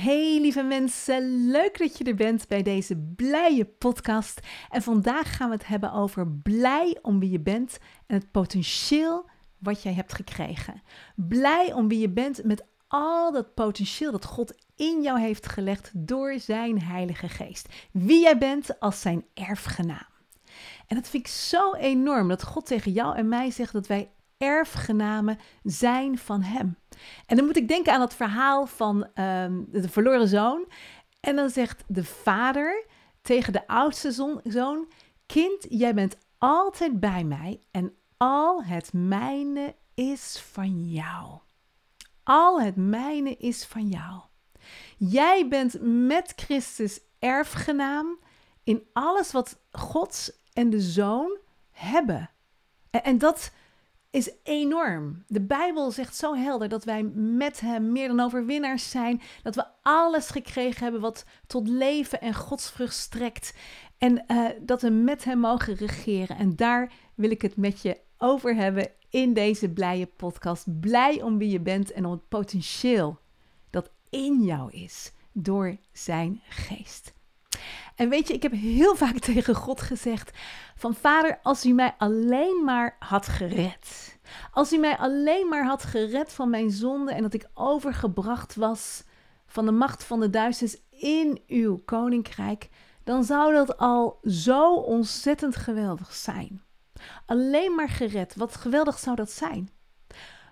Hey lieve mensen, leuk dat je er bent bij deze blije podcast. En vandaag gaan we het hebben over blij om wie je bent en het potentieel wat jij hebt gekregen. Blij om wie je bent met al dat potentieel dat God in jou heeft gelegd door zijn Heilige Geest. Wie jij bent als zijn erfgenaam. En dat vind ik zo enorm dat God tegen jou en mij zegt dat wij erfgenamen zijn van Hem. En dan moet ik denken aan het verhaal van ehm, de verloren zoon. En dan zegt de vader tegen de oudste zoon: Kind, jij bent altijd bij mij en al het mijne is van jou. Al het mijne is van jou. Jij bent met Christus erfgenaam in alles wat God en de Zoon hebben. En, en dat is enorm. De Bijbel zegt zo helder dat wij met Hem meer dan overwinnaars zijn. Dat we alles gekregen hebben wat tot leven en godsvrucht strekt. En uh, dat we met Hem mogen regeren. En daar wil ik het met je over hebben in deze blije podcast. Blij om wie je bent en om het potentieel dat in jou is door Zijn geest. En weet je, ik heb heel vaak tegen God gezegd: van vader, als u mij alleen maar had gered. Als u mij alleen maar had gered van mijn zonde en dat ik overgebracht was van de macht van de duisters in uw koninkrijk, dan zou dat al zo ontzettend geweldig zijn. Alleen maar gered, wat geweldig zou dat zijn?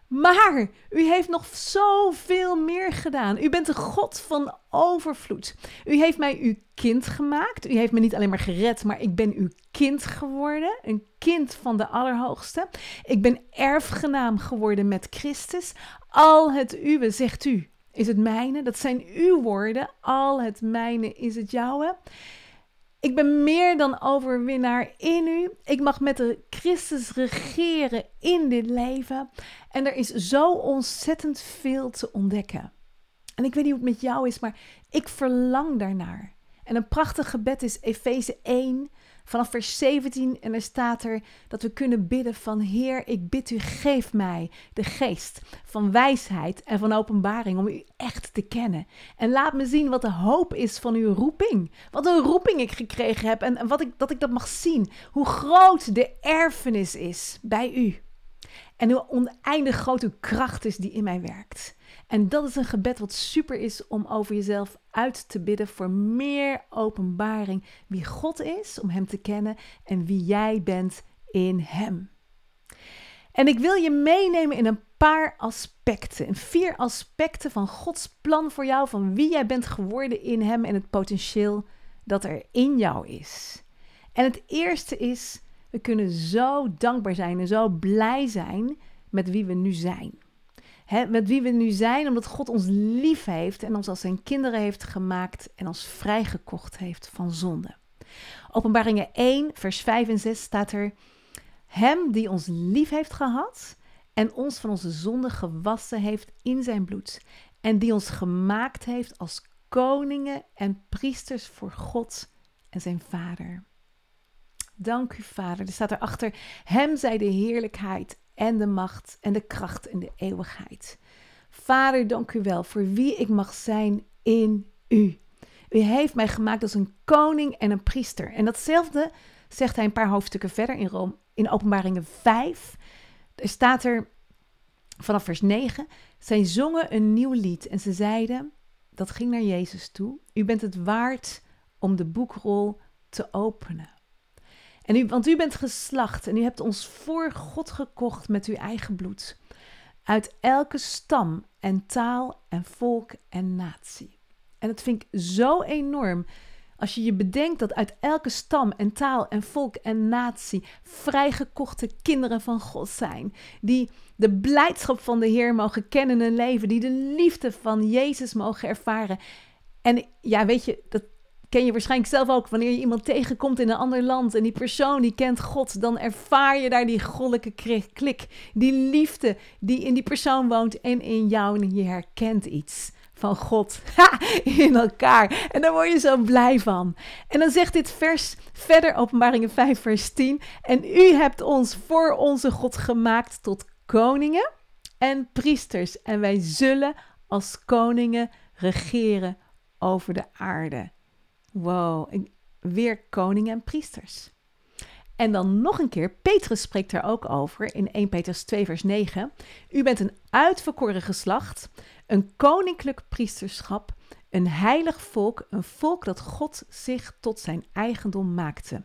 Maar u heeft nog zoveel meer gedaan. U bent de God van overvloed. U heeft mij uw kind gemaakt. U heeft me niet alleen maar gered, maar ik ben uw kind geworden. Een kind van de Allerhoogste. Ik ben erfgenaam geworden met Christus. Al het uwe, zegt u, is het mijne. Dat zijn uw woorden. Al het mijne is het jouwe. Ik ben meer dan overwinnaar in u. Ik mag met de Christus regeren in dit leven. En er is zo ontzettend veel te ontdekken. En ik weet niet hoe het met jou is, maar ik verlang daarnaar. En een prachtig gebed is Efeze 1, vanaf vers 17. En er staat er dat we kunnen bidden van Heer, ik bid u, geef mij de geest van wijsheid en van openbaring om u echt te kennen. En laat me zien wat de hoop is van uw roeping. Wat een roeping ik gekregen heb en, wat ik, dat ik dat mag zien. Hoe groot de erfenis is bij u. En hoe oneindig groot uw kracht is die in mij werkt. En dat is een gebed wat super is om over jezelf uit te bidden voor meer openbaring wie God is, om Hem te kennen en wie jij bent in Hem. En ik wil je meenemen in een paar aspecten, in vier aspecten van Gods plan voor jou, van wie jij bent geworden in Hem en het potentieel dat er in jou is. En het eerste is, we kunnen zo dankbaar zijn en zo blij zijn met wie we nu zijn met wie we nu zijn, omdat God ons lief heeft en ons als zijn kinderen heeft gemaakt en ons vrijgekocht heeft van zonde. Openbaringen 1, vers 5 en 6 staat er: Hem die ons lief heeft gehad en ons van onze zonde gewassen heeft in zijn bloed, en die ons gemaakt heeft als koningen en priesters voor God en zijn Vader. Dank u, Vader. Er staat erachter: Hem zij de heerlijkheid en de macht en de kracht in de eeuwigheid. Vader, dank u wel voor wie ik mag zijn in u. U heeft mij gemaakt als een koning en een priester. En datzelfde zegt hij een paar hoofdstukken verder in, Rome, in Openbaringen 5. Er staat er vanaf vers 9. Zij zongen een nieuw lied en ze zeiden, dat ging naar Jezus toe. U bent het waard om de boekrol te openen. En u, want u bent geslacht en u hebt ons voor God gekocht met uw eigen bloed. Uit elke stam en taal en volk en natie. En dat vind ik zo enorm. Als je je bedenkt dat uit elke stam en taal en volk en natie vrijgekochte kinderen van God zijn. Die de blijdschap van de Heer mogen kennen en leven. Die de liefde van Jezus mogen ervaren. En ja, weet je, dat, ken je waarschijnlijk zelf ook. Wanneer je iemand tegenkomt in een ander land en die persoon die kent God, dan ervaar je daar die goddelijke klik, die liefde die in die persoon woont en in jou en je herkent iets van God in elkaar. En daar word je zo blij van. En dan zegt dit vers verder, Openbaringen 5, vers 10. En u hebt ons voor onze God gemaakt tot koningen en priesters. En wij zullen als koningen regeren over de aarde. Wow, weer koningen en priesters. En dan nog een keer, Petrus spreekt daar ook over in 1 Petrus 2, vers 9. U bent een uitverkoren geslacht, een koninklijk priesterschap, een heilig volk, een volk dat God zich tot zijn eigendom maakte.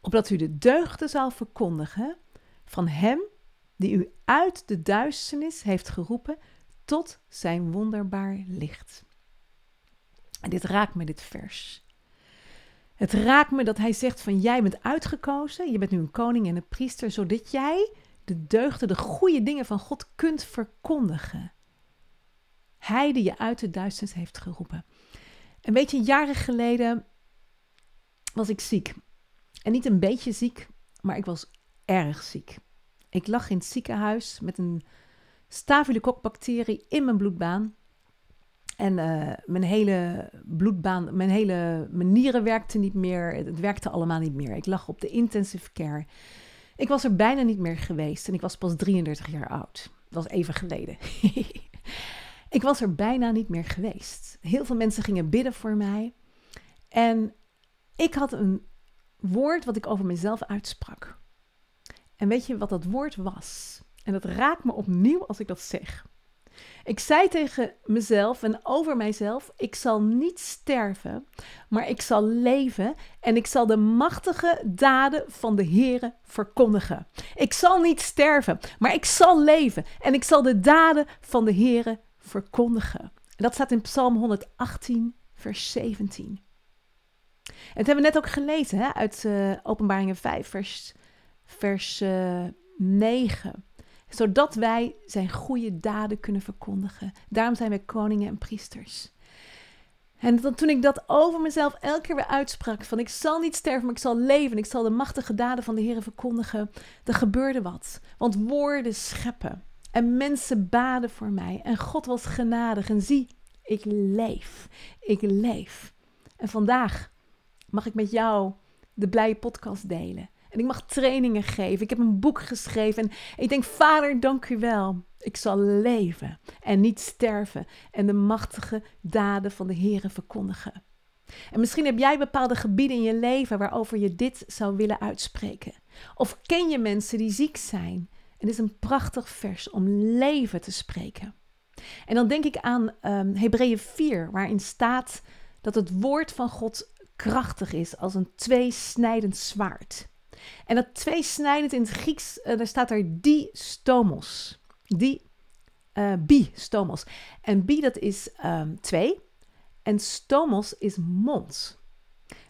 Opdat u de deugden zal verkondigen van Hem die u uit de duisternis heeft geroepen tot zijn wonderbaar licht. En dit raakt me, dit vers. Het raakt me dat hij zegt van jij bent uitgekozen, je bent nu een koning en een priester, zodat jij de deugden, de goede dingen van God kunt verkondigen. Hij die je uit de duisternis heeft geroepen. En weet je, jaren geleden was ik ziek. En niet een beetje ziek, maar ik was erg ziek. Ik lag in het ziekenhuis met een staphylococcus in mijn bloedbaan. En uh, mijn hele bloedbaan, mijn hele mijn nieren werkten niet meer. Het werkte allemaal niet meer. Ik lag op de intensive care. Ik was er bijna niet meer geweest en ik was pas 33 jaar oud. Dat was even geleden. ik was er bijna niet meer geweest. Heel veel mensen gingen bidden voor mij. En ik had een woord wat ik over mezelf uitsprak. En weet je wat dat woord was? En dat raakt me opnieuw als ik dat zeg. Ik zei tegen mezelf en over mijzelf: ik zal niet sterven, maar ik zal leven en ik zal de machtige daden van de Here verkondigen. Ik zal niet sterven, maar ik zal leven en ik zal de daden van de Here verkondigen. En dat staat in Psalm 118, vers 17. En dat hebben we net ook gelezen hè, uit uh, Openbaringen 5, vers, vers uh, eh, 9 zodat wij zijn goede daden kunnen verkondigen. Daarom zijn wij koningen en priesters. En toen ik dat over mezelf elke keer weer uitsprak, van ik zal niet sterven, maar ik zal leven, ik zal de machtige daden van de Heer verkondigen, er gebeurde wat. Want woorden scheppen en mensen baden voor mij en God was genadig en zie, ik leef, ik leef. En vandaag mag ik met jou de blije podcast delen. En ik mag trainingen geven. Ik heb een boek geschreven. En ik denk, Vader, dank u wel. Ik zal leven en niet sterven. En de machtige daden van de Heeren verkondigen. En misschien heb jij bepaalde gebieden in je leven waarover je dit zou willen uitspreken. Of ken je mensen die ziek zijn. En is een prachtig vers om leven te spreken. En dan denk ik aan um, Hebreeën 4, waarin staat dat het woord van God krachtig is als een tweesnijdend zwaard. En dat tweesnijdend in het Grieks, uh, daar staat er die stomos. Die uh, bi stomos. En bi dat is um, twee. En stomos is mond.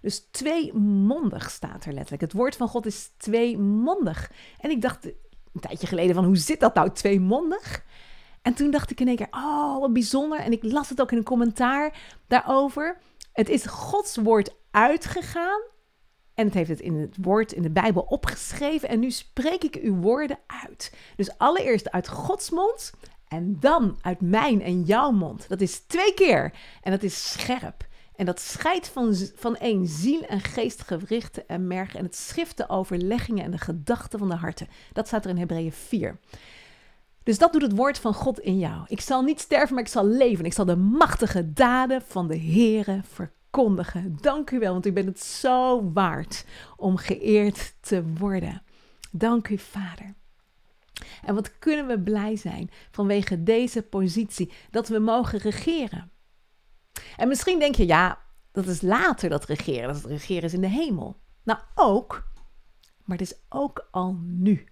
Dus tweemondig staat er letterlijk. Het woord van God is tweemondig. En ik dacht een tijdje geleden van hoe zit dat nou tweemondig? En toen dacht ik in één keer, oh wat bijzonder. En ik las het ook in een commentaar daarover. Het is Gods woord uitgegaan en het heeft het in het woord in de Bijbel opgeschreven. En nu spreek ik uw woorden uit. Dus allereerst uit Gods mond en dan uit mijn en jouw mond. Dat is twee keer. En dat is scherp. En dat scheidt van, van één ziel en geest, gewrichten en merg. En het schrift de overleggingen en de gedachten van de harten. Dat staat er in Hebreeën 4. Dus dat doet het woord van God in jou. Ik zal niet sterven, maar ik zal leven. Ik zal de machtige daden van de Here verkondigen Dank u wel, want u bent het zo waard om geëerd te worden. Dank u, Vader. En wat kunnen we blij zijn vanwege deze positie dat we mogen regeren. En misschien denk je, ja, dat is later dat regeren, dat het regeren is in de hemel. Nou, ook, maar het is ook al nu.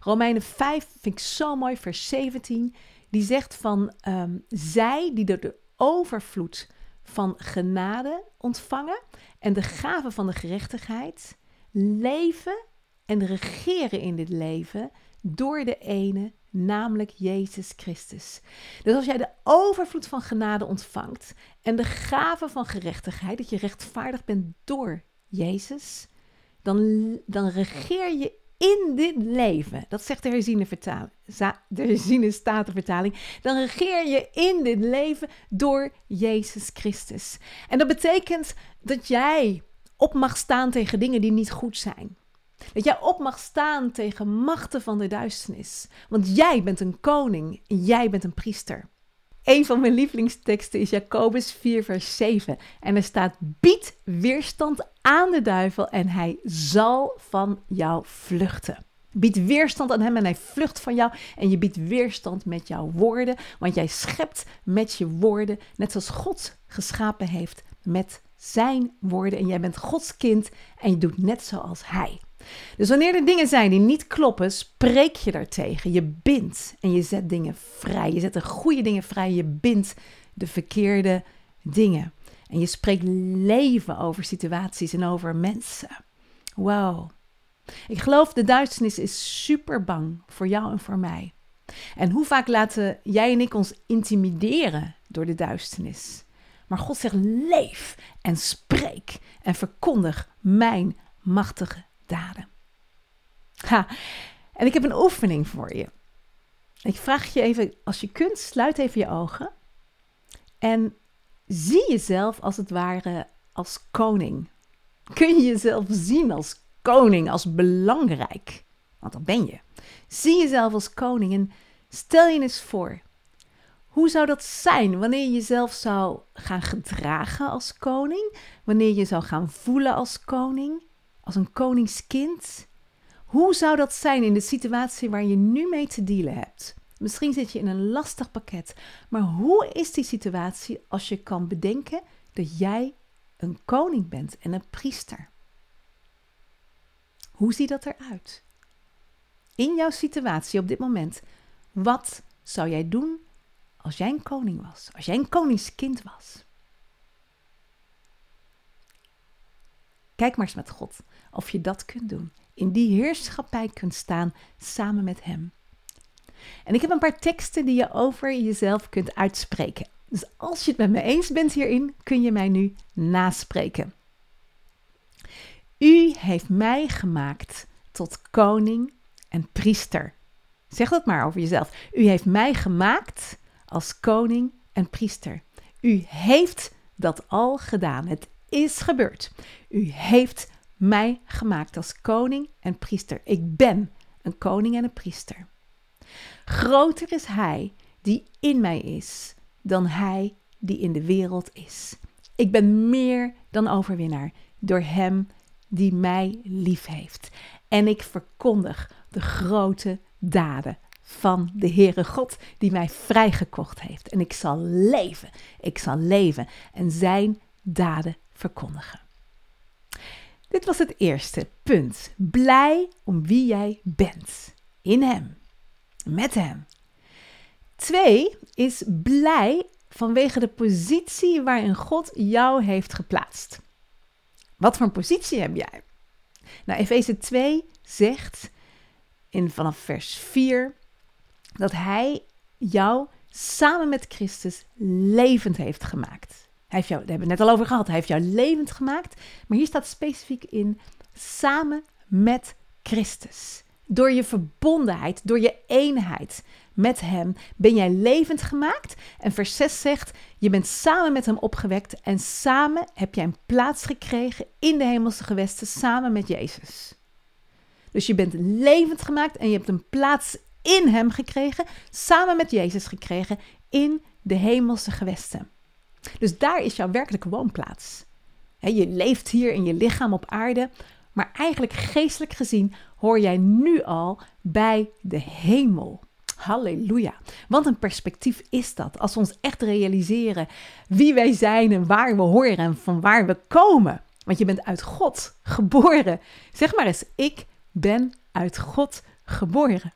Romeinen 5 vind ik zo mooi, vers 17. Die zegt van um, zij die door de overvloed van genade ontvangen en de gave van de gerechtigheid, leven en regeren in dit leven door de ene, namelijk Jezus Christus. Dus als jij de overvloed van genade ontvangt en de gave van gerechtigheid, dat je rechtvaardig bent door Jezus, dan, dan regeer je in dit leven. Dat zegt de herziene, vertaling, de herziene statenvertaling. Dan regeer je in dit leven door Jezus Christus. En dat betekent dat jij op mag staan tegen dingen die niet goed zijn. Dat jij op mag staan tegen machten van de duisternis. Want jij bent een koning en jij bent een priester. Een van mijn lievelingsteksten is Jacobus 4, vers 7. En er staat: Bied weerstand aan de duivel en hij zal van jou vluchten. Bied weerstand aan hem en hij vlucht van jou. En je biedt weerstand met jouw woorden, want jij schept met je woorden, net zoals God geschapen heeft met zijn woorden. En jij bent Gods kind en je doet net zoals hij. Dus wanneer er dingen zijn die niet kloppen, spreek je daartegen. Je bindt en je zet dingen vrij. Je zet de goede dingen vrij. Je bindt de verkeerde dingen. En je spreekt leven over situaties en over mensen. Wow. Ik geloof de duisternis is super bang voor jou en voor mij. En hoe vaak laten jij en ik ons intimideren door de duisternis? Maar God zegt: leef en spreek en verkondig mijn machtige Ha, en ik heb een oefening voor je. Ik vraag je even, als je kunt, sluit even je ogen. En zie jezelf als het ware als koning. Kun je jezelf zien als koning, als belangrijk? Want dat ben je. Zie jezelf als koning en stel je eens voor. Hoe zou dat zijn wanneer je jezelf zou gaan gedragen als koning? Wanneer je zou gaan voelen als koning? Als een koningskind. Hoe zou dat zijn in de situatie waar je nu mee te dealen hebt? Misschien zit je in een lastig pakket, maar hoe is die situatie als je kan bedenken dat jij een koning bent en een priester? Hoe ziet dat eruit? In jouw situatie op dit moment, wat zou jij doen als jij een koning was? Als jij een koningskind was? Kijk maar eens met God of je dat kunt doen. In die heerschappij kunt staan samen met Hem. En ik heb een paar teksten die je over jezelf kunt uitspreken. Dus als je het met me eens bent hierin, kun je mij nu naspreken. U heeft mij gemaakt tot koning en priester. Zeg dat maar over jezelf. U heeft mij gemaakt als koning en priester. U heeft dat al gedaan. Het is gebeurd. U heeft mij gemaakt als koning en priester. Ik ben een koning en een priester. Groter is Hij die in mij is dan Hij die in de wereld is. Ik ben meer dan overwinnaar door Hem die mij lief heeft. En ik verkondig de grote daden van de Heere God die mij vrijgekocht heeft. En ik zal leven, ik zal leven en zijn daden verkondigen. Dit was het eerste punt. Blij om wie jij bent. In Hem. Met Hem. Twee is blij vanwege de positie waarin God jou heeft geplaatst. Wat voor een positie heb jij? Nou, Efeze 2 zegt in, vanaf vers 4 dat Hij jou samen met Christus levend heeft gemaakt. Heeft jou, daar hebben we net al over gehad. Hij heeft jou levend gemaakt. Maar hier staat specifiek in samen met Christus. Door je verbondenheid, door je eenheid met Hem ben jij levend gemaakt. En vers 6 zegt, je bent samen met Hem opgewekt en samen heb jij een plaats gekregen in de hemelse gewesten samen met Jezus. Dus je bent levend gemaakt en je hebt een plaats in Hem gekregen, samen met Jezus gekregen in de hemelse gewesten. Dus daar is jouw werkelijke woonplaats. je leeft hier in je lichaam op aarde, maar eigenlijk geestelijk gezien hoor jij nu al bij de hemel. Halleluja. Want een perspectief is dat. Als we ons echt realiseren wie wij zijn en waar we horen en van waar we komen. Want je bent uit God geboren. Zeg maar eens, ik ben uit God geboren.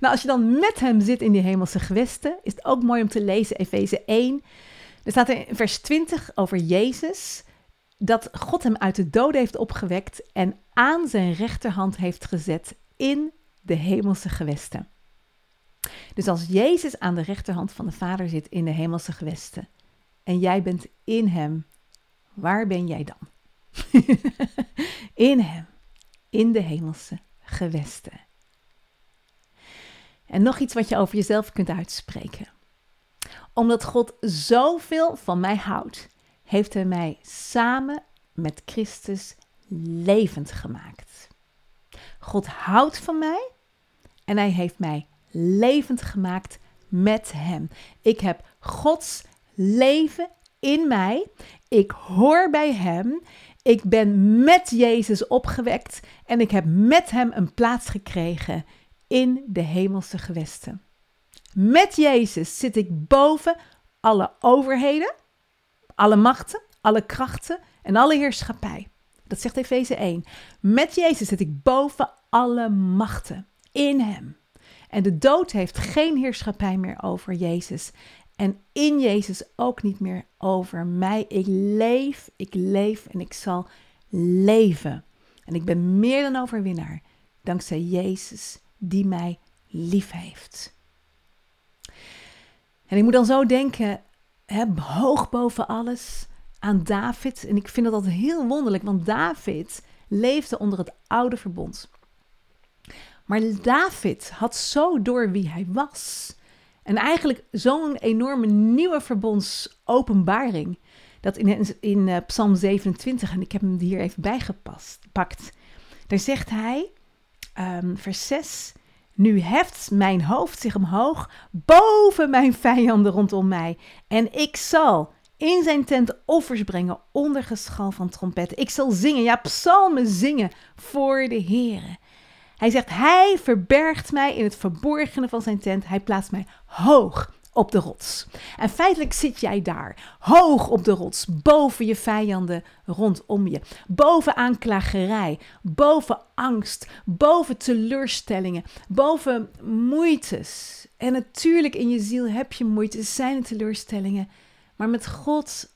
Nou, als je dan met hem zit in die hemelse gewesten, is het ook mooi om te lezen Efeze 1, er staat in vers 20 over Jezus dat God hem uit de doden heeft opgewekt en aan zijn rechterhand heeft gezet in de hemelse gewesten. Dus als Jezus aan de rechterhand van de Vader zit in de hemelse gewesten en jij bent in Hem, waar ben jij dan? in Hem, in de hemelse gewesten. En nog iets wat je over jezelf kunt uitspreken. Omdat God zoveel van mij houdt, heeft Hij mij samen met Christus levend gemaakt. God houdt van mij en Hij heeft mij levend gemaakt met Hem. Ik heb Gods leven in mij. Ik hoor bij Hem. Ik ben met Jezus opgewekt en ik heb met Hem een plaats gekregen in de hemelse gewesten. Met Jezus zit ik boven alle overheden, alle machten, alle krachten en alle heerschappij. Dat zegt Efeze 1. Met Jezus zit ik boven alle machten in Hem. En de dood heeft geen heerschappij meer over Jezus. En in Jezus ook niet meer over mij. Ik leef, ik leef en ik zal leven. En ik ben meer dan overwinnaar dankzij Jezus die mij lief heeft. En ik moet dan zo denken, hè, hoog boven alles, aan David. En ik vind dat altijd heel wonderlijk, want David leefde onder het oude verbond. Maar David had zo door wie hij was. En eigenlijk zo'n enorme nieuwe verbondsopenbaring. Dat in, in uh, Psalm 27, en ik heb hem hier even bijgepast, pakt. Daar zegt hij, um, vers 6. Nu heft mijn hoofd zich omhoog boven mijn vijanden rondom mij. En ik zal in zijn tent offers brengen onder geschal van trompetten. Ik zal zingen, ja, psalmen zingen voor de Heere. Hij zegt, hij verbergt mij in het verborgene van zijn tent. Hij plaatst mij hoog op de rots. En feitelijk zit jij daar, hoog op de rots, boven je vijanden rondom je. Boven aanklagerij, boven angst, boven teleurstellingen, boven moeites. En natuurlijk in je ziel heb je moeite, zijn teleurstellingen. Maar met God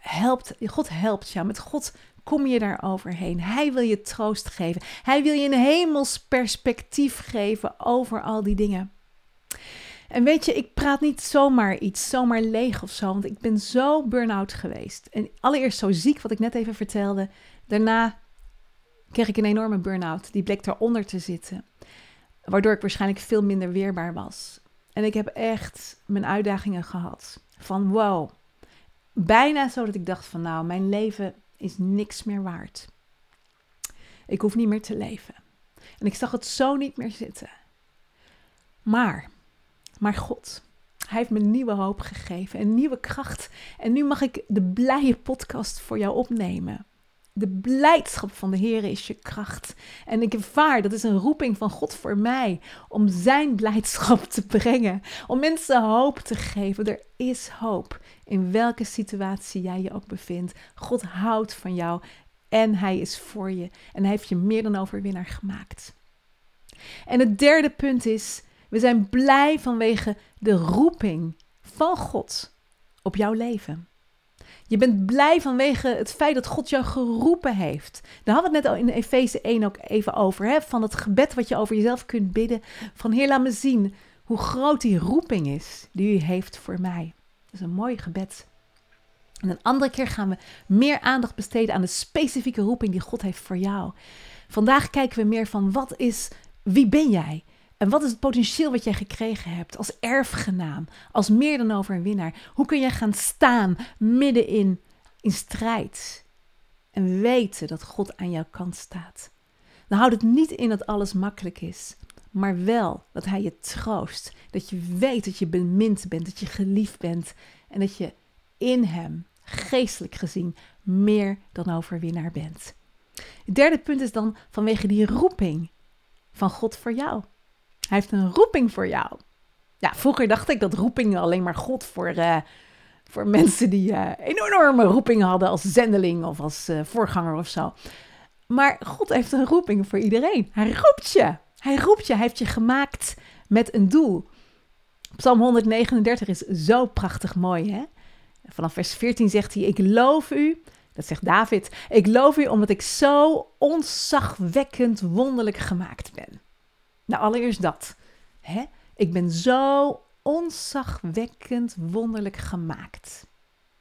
helpt, God helpt jou. Met God kom je daar overheen. Hij wil je troost geven. Hij wil je een hemels perspectief geven over al die dingen. En weet je, ik praat niet zomaar iets, zomaar leeg of zo, want ik ben zo burn-out geweest. En allereerst zo ziek, wat ik net even vertelde. Daarna kreeg ik een enorme burn-out, die bleek daaronder te zitten. Waardoor ik waarschijnlijk veel minder weerbaar was. En ik heb echt mijn uitdagingen gehad. Van wow, bijna zo dat ik dacht van nou, mijn leven is niks meer waard. Ik hoef niet meer te leven. En ik zag het zo niet meer zitten. Maar maar God, hij heeft me nieuwe hoop gegeven en nieuwe kracht. En nu mag ik de blije podcast voor jou opnemen. De blijdschap van de Heer is je kracht. En ik ervaar, dat is een roeping van God voor mij, om zijn blijdschap te brengen. Om mensen hoop te geven. Er is hoop in welke situatie jij je ook bevindt. God houdt van jou en hij is voor je. En hij heeft je meer dan overwinnaar gemaakt. En het derde punt is, we zijn blij vanwege de roeping van God op jouw leven. Je bent blij vanwege het feit dat God jou geroepen heeft. Daar hadden we het net al in Efeze 1 ook even over. Hè? Van het gebed wat je over jezelf kunt bidden. Van Heer, laat me zien hoe groot die roeping is die u heeft voor mij. Dat is een mooi gebed. En een andere keer gaan we meer aandacht besteden aan de specifieke roeping die God heeft voor jou. Vandaag kijken we meer van wat is, wie ben jij? En wat is het potentieel wat jij gekregen hebt als erfgenaam, als meer dan overwinnaar? Hoe kun jij gaan staan midden in, in strijd en weten dat God aan jouw kant staat? Dan houdt het niet in dat alles makkelijk is, maar wel dat Hij je troost. Dat je weet dat je bemind bent, dat je geliefd bent en dat je in Hem, geestelijk gezien, meer dan overwinnaar bent. Het derde punt is dan vanwege die roeping van God voor jou. Hij heeft een roeping voor jou. Ja, vroeger dacht ik dat roeping alleen maar God voor, uh, voor mensen die een enorme roeping hadden als zendeling of als uh, voorganger of zo. Maar God heeft een roeping voor iedereen. Hij roept je. Hij roept je. Hij heeft je gemaakt met een doel. Psalm 139 is zo prachtig mooi, hè? Vanaf vers 14 zegt hij: Ik loof u. Dat zegt David. Ik loof u omdat ik zo onzagwekkend wonderlijk gemaakt ben. Nou, allereerst dat. Hè? Ik ben zo onzagwekkend wonderlijk gemaakt.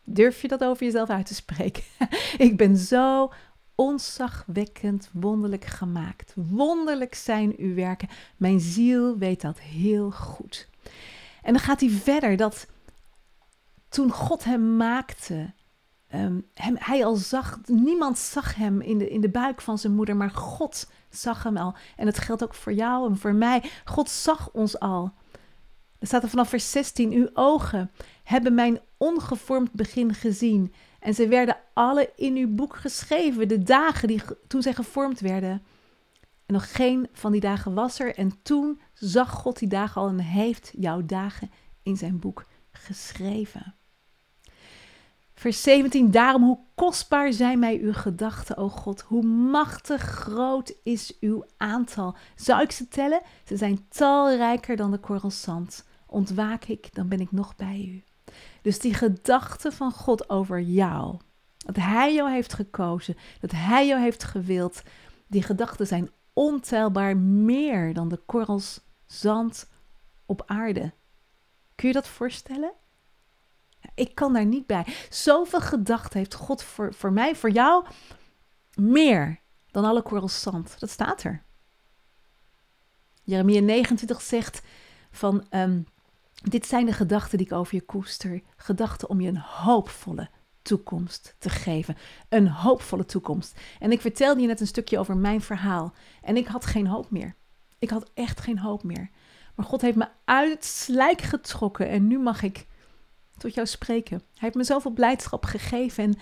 Durf je dat over jezelf uit te spreken? ik ben zo onzagwekkend wonderlijk gemaakt. Wonderlijk zijn uw werken. Mijn ziel weet dat heel goed. En dan gaat hij verder dat toen God hem maakte, Ehm, hem, hij al zag, niemand zag hem in de, in de buik van zijn moeder, maar God zag hem al. En het geldt ook voor jou en voor mij. God zag ons al. Er staat er vanaf vers 16: Uw ogen hebben mijn ongevormd begin gezien. En ze werden alle in uw boek geschreven, de dagen die, toen zij gevormd werden. En nog geen van die dagen was er. En toen zag God die dagen al en heeft jouw dagen in zijn boek geschreven. Vers 17, daarom hoe kostbaar zijn mij uw gedachten, o God. Hoe machtig groot is uw aantal. Zou ik ze tellen? Ze zijn talrijker dan de korrels zand. Ontwaak ik, dan ben ik nog bij u. Dus die gedachten van God over jou, dat Hij jou heeft gekozen, dat Hij jou heeft gewild, die gedachten zijn ontelbaar meer dan de korrels zand op aarde. Kun je dat voorstellen? Ik kan daar niet bij. Zoveel gedachten heeft God voor, voor mij, voor jou, meer dan alle korrels zand. Dat staat er. Jeremia 29 zegt van, um, dit zijn de gedachten die ik over je koester. Gedachten om je een hoopvolle toekomst te geven. Een hoopvolle toekomst. En ik vertelde je net een stukje over mijn verhaal. En ik had geen hoop meer. Ik had echt geen hoop meer. Maar God heeft me uit het slijk getrokken en nu mag ik tot jou spreken. Hij heeft me zoveel blijdschap gegeven en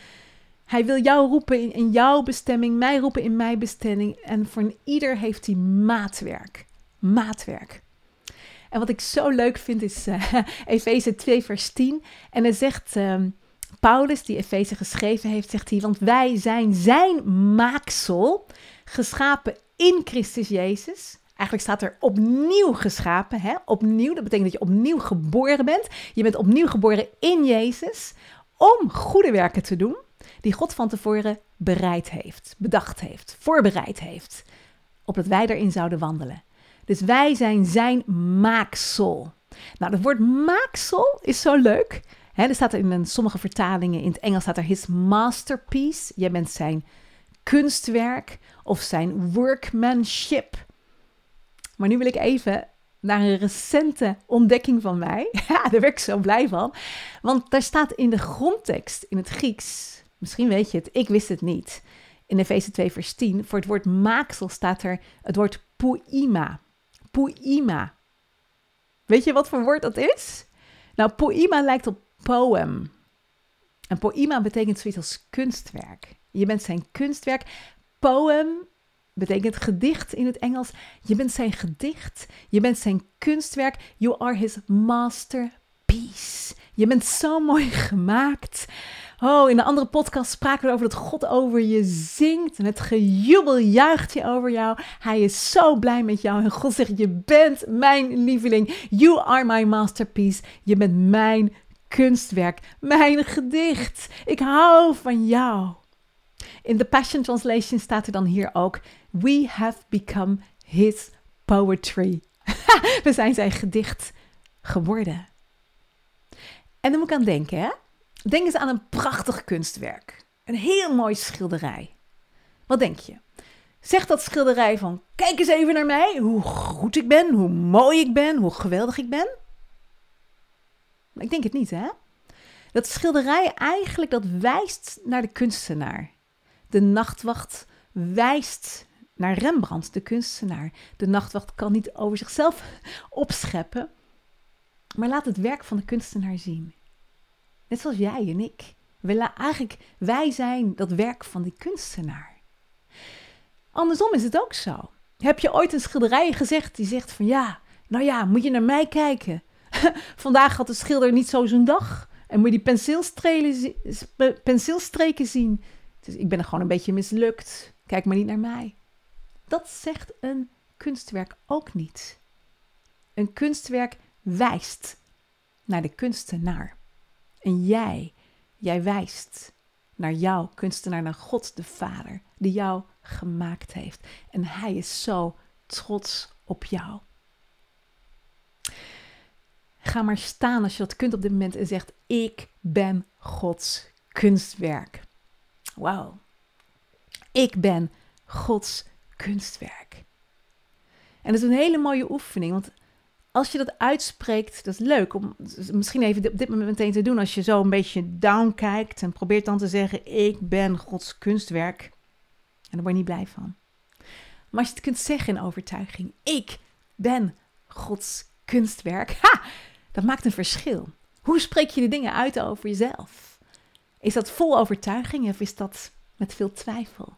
hij wil jou roepen in, jouw bestemming, mij roepen in mijn bestemming. En voor ieder heeft hij maatwerk. Maatwerk. En wat ik zo leuk vind is uh, Efeze 2 vers 10. En hij zegt... Uh, Paulus, die Efeze geschreven heeft, zegt hij: Want wij zijn zijn maaksel, geschapen in Christus Jezus. Eigenlijk staat er opnieuw geschapen. Hè? Opnieuw, dat betekent dat je opnieuw geboren bent. Je bent opnieuw geboren in Jezus om goede werken te doen die God van tevoren bereid heeft, bedacht heeft, voorbereid heeft, opdat wij erin zouden wandelen. Dus wij zijn zijn maaksel. Nou, het woord maaksel is zo leuk. Er staat in sommige vertalingen in het Engels staat er his masterpiece. Jij bent zijn kunstwerk of zijn workmanship. Maar nu wil ik even naar een recente ontdekking van mij. Ja, daar ben ik zo blij van. Want daar staat in de grondtekst in het Grieks, misschien weet je het, ik wist het niet. In Efeze 2 vers 10, voor het woord maaksel staat er het woord poima. Poima. Weet je wat voor woord dat is? Nou, poima lijkt op poem. En poima betekent zoiets als kunstwerk. Je bent zijn kunstwerk. Poem betekent gedicht in het Engels. Je bent zijn gedicht, je bent zijn kunstwerk. You are his masterpiece. Je bent zo mooi gemaakt. Oh, in een andere podcast spraken we over dat God over je zingt en het gejubel juicht je over jou. Hij is zo blij met jou en God zegt: Je bent mijn lieveling. You are my masterpiece. Je bent mijn kunstwerk, mijn gedicht. Ik hou van jou. In de Passion Translation staat er dan hier ook: We have become his poetry. We zijn zijn gedicht geworden. En dan moet ik aan denken, hè? Denk eens aan een prachtig kunstwerk. Een heel mooi schilderij. Wat denk je? Zegt dat schilderij van: kijk eens even naar mij, hoe goed ik ben, hoe mooi ik ben, hoe geweldig ik ben? Ik denk het niet, hè? Dat schilderij eigenlijk dat wijst naar de kunstenaar. De nachtwacht wijst naar Rembrandt, de kunstenaar. De nachtwacht kan niet over zichzelf opscheppen, maar laat het werk van de kunstenaar zien. Net zoals jij en ik. We eigenlijk, wij zijn dat werk van die kunstenaar. Andersom is het ook zo. Heb je ooit een schilderij gezegd die zegt van ja, nou ja, moet je naar mij kijken. Vandaag had de schilder niet zo zijn dag. En moet je die penseelstreken zien. Dus ik ben er gewoon een beetje mislukt. Kijk maar niet naar mij. Dat zegt een kunstwerk ook niet. Een kunstwerk wijst naar de kunstenaar. En jij, jij wijst naar jouw kunstenaar, naar God de Vader, die jou gemaakt heeft. En hij is zo trots op jou. Ga maar staan als je dat kunt op dit moment en zegt: Ik ben Gods kunstwerk. Wauw. Ik ben Gods kunstwerk. En dat is een hele mooie oefening, want als je dat uitspreekt, dat is leuk om misschien even op dit moment meteen te doen. Als je zo een beetje down kijkt en probeert dan te zeggen: Ik ben Gods kunstwerk. En daar word je niet blij van. Maar als je het kunt zeggen in overtuiging: Ik ben Gods kunstwerk. Ha! Dat maakt een verschil. Hoe spreek je de dingen uit over jezelf? Is dat vol overtuiging of is dat met veel twijfel?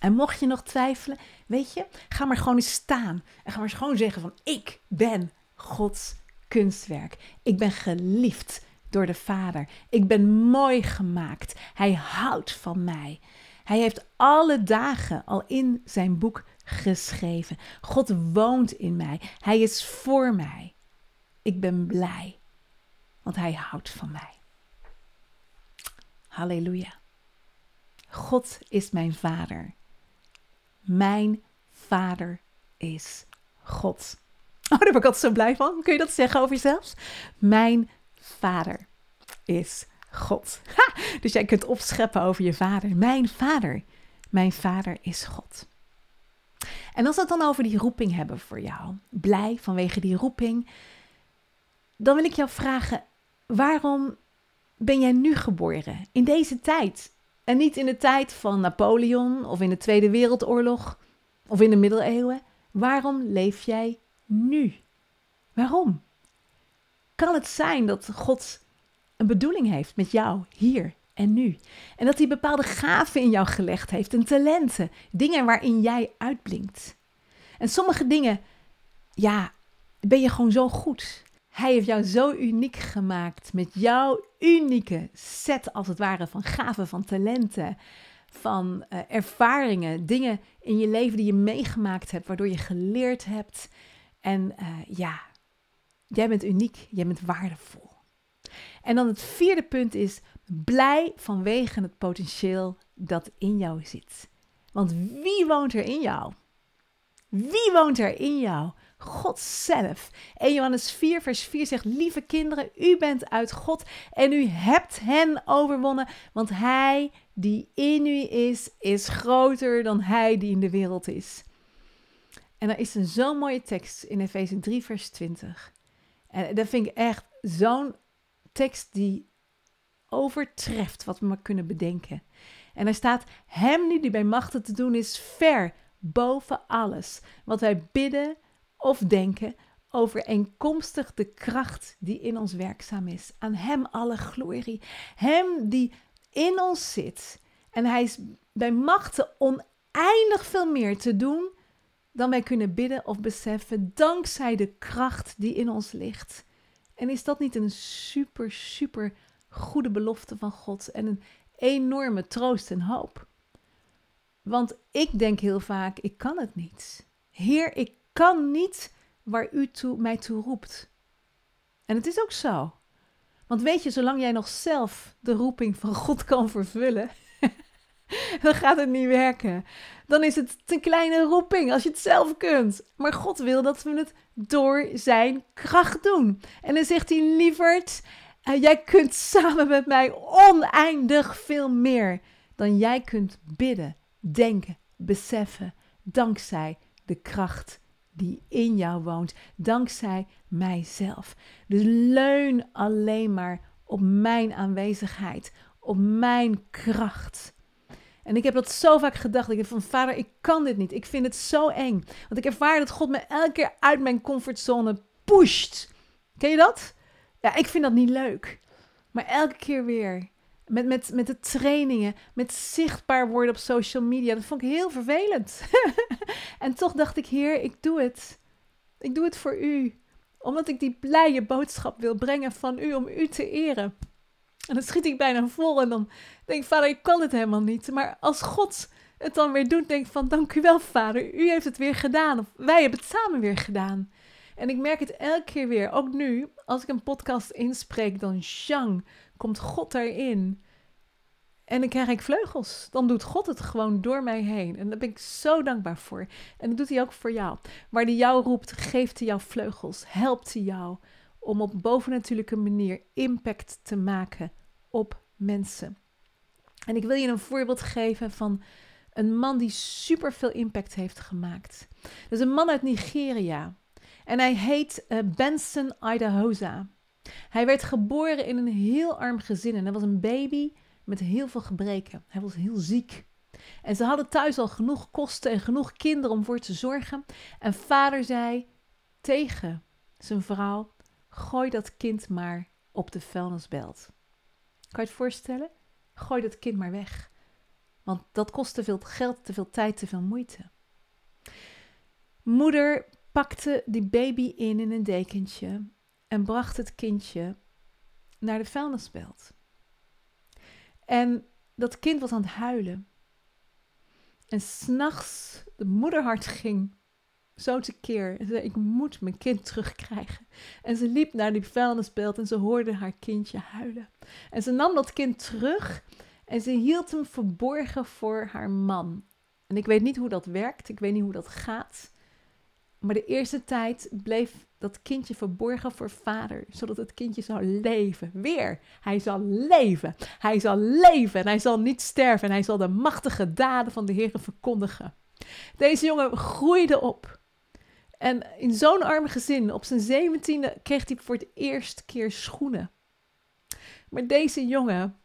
En mocht je nog twijfelen, weet je, ga maar gewoon eens staan. En ga maar gewoon zeggen van ik ben Gods kunstwerk. Ik ben geliefd door de Vader. Ik ben mooi gemaakt. Hij houdt van mij. Hij heeft alle dagen al in zijn boek geschreven. God woont in mij. Hij is voor mij. Ik ben blij, want hij houdt van mij. Halleluja. God is mijn vader. Mijn vader is God. Oh, daar ben ik altijd zo blij van. Kun je dat zeggen over jezelf? Mijn vader is God. Dus jij kunt opscheppen over je vader. Mijn vader. Mijn vader is God. En als we het dan over die roeping hebben voor jou, blij vanwege die roeping, dan wil ik jou vragen: waarom ben jij nu geboren? In deze tijd? En niet in de tijd van Napoleon of in de Tweede Wereldoorlog of in de middeleeuwen. Waarom leef jij nu? Waarom? Kan het zijn dat God een bedoeling heeft met jou hier en nu? En dat hij bepaalde gaven in jou gelegd heeft en talenten, dingen waarin jij uitblinkt. En sommige dingen, ja, ben je gewoon zo goed. Hij heeft jou zo uniek gemaakt met jouw unieke set, als het ware, van gaven, van talenten, van uh, ervaringen, dingen in je leven die je meegemaakt hebt, waardoor je geleerd hebt. En uh, ja, jij bent uniek, jij bent waardevol. En dan het vierde punt is blij vanwege het potentieel dat in jou zit. Want wie woont er in jou? Wie woont er in jou? God zelf. En Johannes 4, vers 4 zegt: Lieve kinderen, u bent uit God en u hebt hen overwonnen, want hij die in u is, is groter dan hij die in de wereld is. En er is een zo'n mooie tekst in Efeze 3, vers 20. En dat vind ik echt zo'n tekst die overtreft wat we maar kunnen bedenken. En er staat: Hem nu die bij machten te doen is, ver boven alles wat wij bidden of denken overeenkomstig de kracht die in ons werkzaam is. Aan Hem alle glorie. Hem die in ons zit. En Hij is bij machten oneindig veel meer te doen dan wij kunnen bidden of beseffen, dankzij de kracht die in ons ligt. En is dat niet een super, super goede belofte van God en een enorme troost en hoop? Want ik denk heel vaak, ik kan het niet. Heer, ik kan niet waar u toe, mij toe roept. En het is ook zo. Want weet je, zolang jij nog zelf de roeping van God kan vervullen, dan gaat het niet werken. Dan is het een kleine roeping als je het zelf kunt. Maar God wil dat we het door zijn kracht doen. En dan zegt hij, lieverd, uh, jij kunt samen met mij oneindig veel meer dan jij kunt bidden, denken, beseffen, dankzij de kracht die in jou woont, dankzij mijzelf. Dus leun alleen maar op mijn aanwezigheid, op mijn kracht. En ik heb dat zo vaak gedacht. Ik heb van vader, ik kan dit niet. Ik vind het zo eng. Want ik ervaar dat God me elke keer uit mijn comfortzone pusht. Ken je dat? Ja, ik vind dat niet leuk. Maar elke keer weer. Met, met, met de trainingen, met zichtbaar worden op social media. Dat vond ik heel vervelend. en toch dacht ik, Heer, ik doe het. Ik doe het voor u. Omdat ik die blije boodschap wil brengen van u, om u te eren. En dan schiet ik bijna vol en dan denk ik, vader, ik kan het helemaal niet. Maar als God het dan weer doet, denk ik van, dank u wel, vader. U heeft het weer gedaan. Of wij hebben het samen weer gedaan. En ik merk het elke keer weer, ook nu, als ik een podcast inspreek, dan Shang, komt God erin. En dan krijg ik vleugels. Dan doet God het gewoon door mij heen. En daar ben ik zo dankbaar voor. En dat doet hij ook voor jou. Waar hij jou roept, geeft hij jou vleugels. Helpt hij jou om op bovennatuurlijke manier impact te maken op mensen. En ik wil je een voorbeeld geven van een man die super veel impact heeft gemaakt. Dat is een man uit Nigeria. En hij heet uh, Benson Idahosa. Hij werd geboren in een heel arm gezin en hij was een baby met heel veel gebreken. Hij was heel ziek. En ze hadden thuis al genoeg kosten en genoeg kinderen om voor te zorgen. En vader zei tegen zijn vrouw: Gooi dat kind maar op de vuilnisbelt. Kan je het voorstellen? Gooi dat kind maar weg. Want dat kost te veel geld, te veel tijd, te veel moeite. Moeder pakte die baby in in een dekentje en bracht het kindje naar de vuilnisbelt. En dat kind was aan het huilen. En s'nachts, de moederhart ging zo tekeer. En zei, ik moet mijn kind terugkrijgen. En ze liep naar die vuilnisbelt en ze hoorde haar kindje huilen. En ze nam dat kind terug en ze hield hem verborgen voor haar man. En ik weet niet hoe dat werkt, ik weet niet hoe dat gaat. Maar de eerste tijd bleef dat kindje verborgen voor vader, zodat het kindje zou leven. Weer, hij zal leven. Hij zal leven en hij zal niet sterven en hij zal de machtige daden van de Heer verkondigen. Deze jongen groeide op. En in zo'n arm gezin, op zijn zeventiende, kreeg hij voor het eerst keer schoenen. Maar deze jongen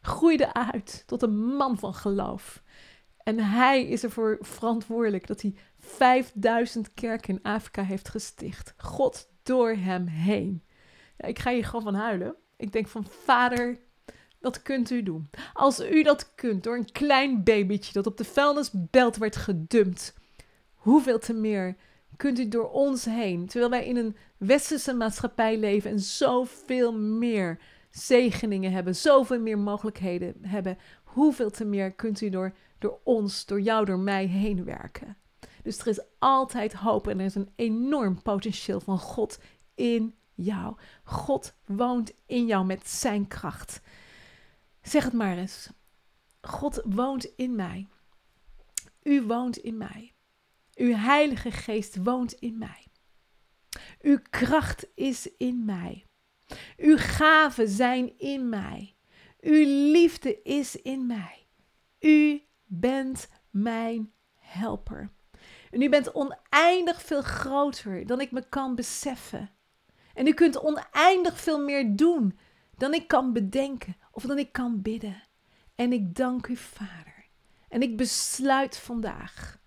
groeide uit tot een man van geloof. En hij is ervoor verantwoordelijk dat hij 5000 kerken in Afrika heeft gesticht. God door hem heen. Ja, ik ga hier gewoon van huilen. Ik denk van vader, dat kunt u doen. Als u dat kunt door een klein babytje dat op de vuilnisbelt werd gedumpt. Hoeveel te meer kunt u door ons heen, terwijl wij in een westerse maatschappij leven en zoveel meer zegeningen hebben, zoveel meer mogelijkheden hebben, hoeveel te meer kunt u door, door ons, door jou, door mij heen werken. Dus er is altijd hoop en er is een enorm potentieel van God in jou. God woont in jou met zijn kracht. Zeg het maar eens. God woont in mij. U woont in mij. Uw Heilige Geest woont in mij. Uw kracht is in mij. Uw gaven zijn in mij. Uw liefde is in mij. U bent mijn helper. En u bent oneindig veel groter dan ik me kan beseffen. En u kunt oneindig veel meer doen dan ik kan bedenken of dan ik kan bidden. En ik dank u, Vader. En ik besluit vandaag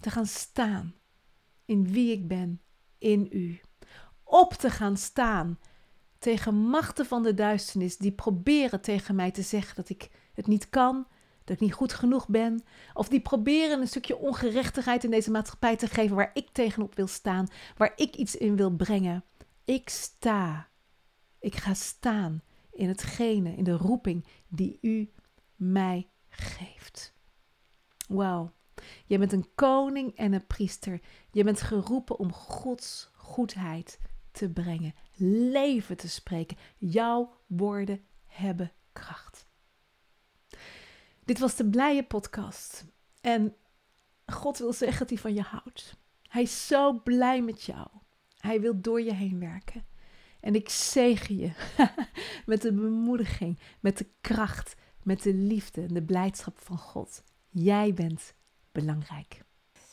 te gaan staan in wie ik ben in u. Op te gaan staan tegen machten van de duisternis die proberen tegen mij te zeggen dat ik het niet kan, dat ik niet goed genoeg ben, of die proberen een stukje ongerechtigheid in deze maatschappij te geven waar ik tegenop wil staan, waar ik iets in wil brengen. Ik sta. Ik ga staan in hetgene, in de roeping die u mij geeft. Wauw. Je bent een koning en een priester. Je bent geroepen om Gods goedheid te brengen, leven te spreken. Jouw woorden hebben kracht. Dit was de blije podcast. En God wil zeggen dat hij van je houdt. Hij is zo blij met jou. Hij wil door je heen werken. En ik zegen je met de bemoediging, met de kracht, met de liefde en de blijdschap van God. Jij bent belangrijk.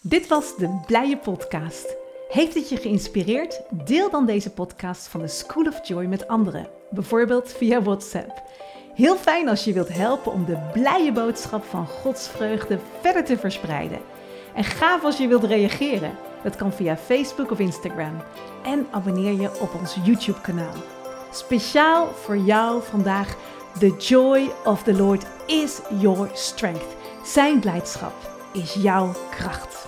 Dit was de Blije Podcast. Heeft het je geïnspireerd? Deel dan deze podcast van de School of Joy met anderen, bijvoorbeeld via WhatsApp. Heel fijn als je wilt helpen om de blije boodschap van Gods vreugde verder te verspreiden. En gaaf als je wilt reageren. Dat kan via Facebook of Instagram. En abonneer je op ons YouTube-kanaal. Speciaal voor jou vandaag: The joy of the Lord is your strength. Zijn blijdschap is jouw kracht.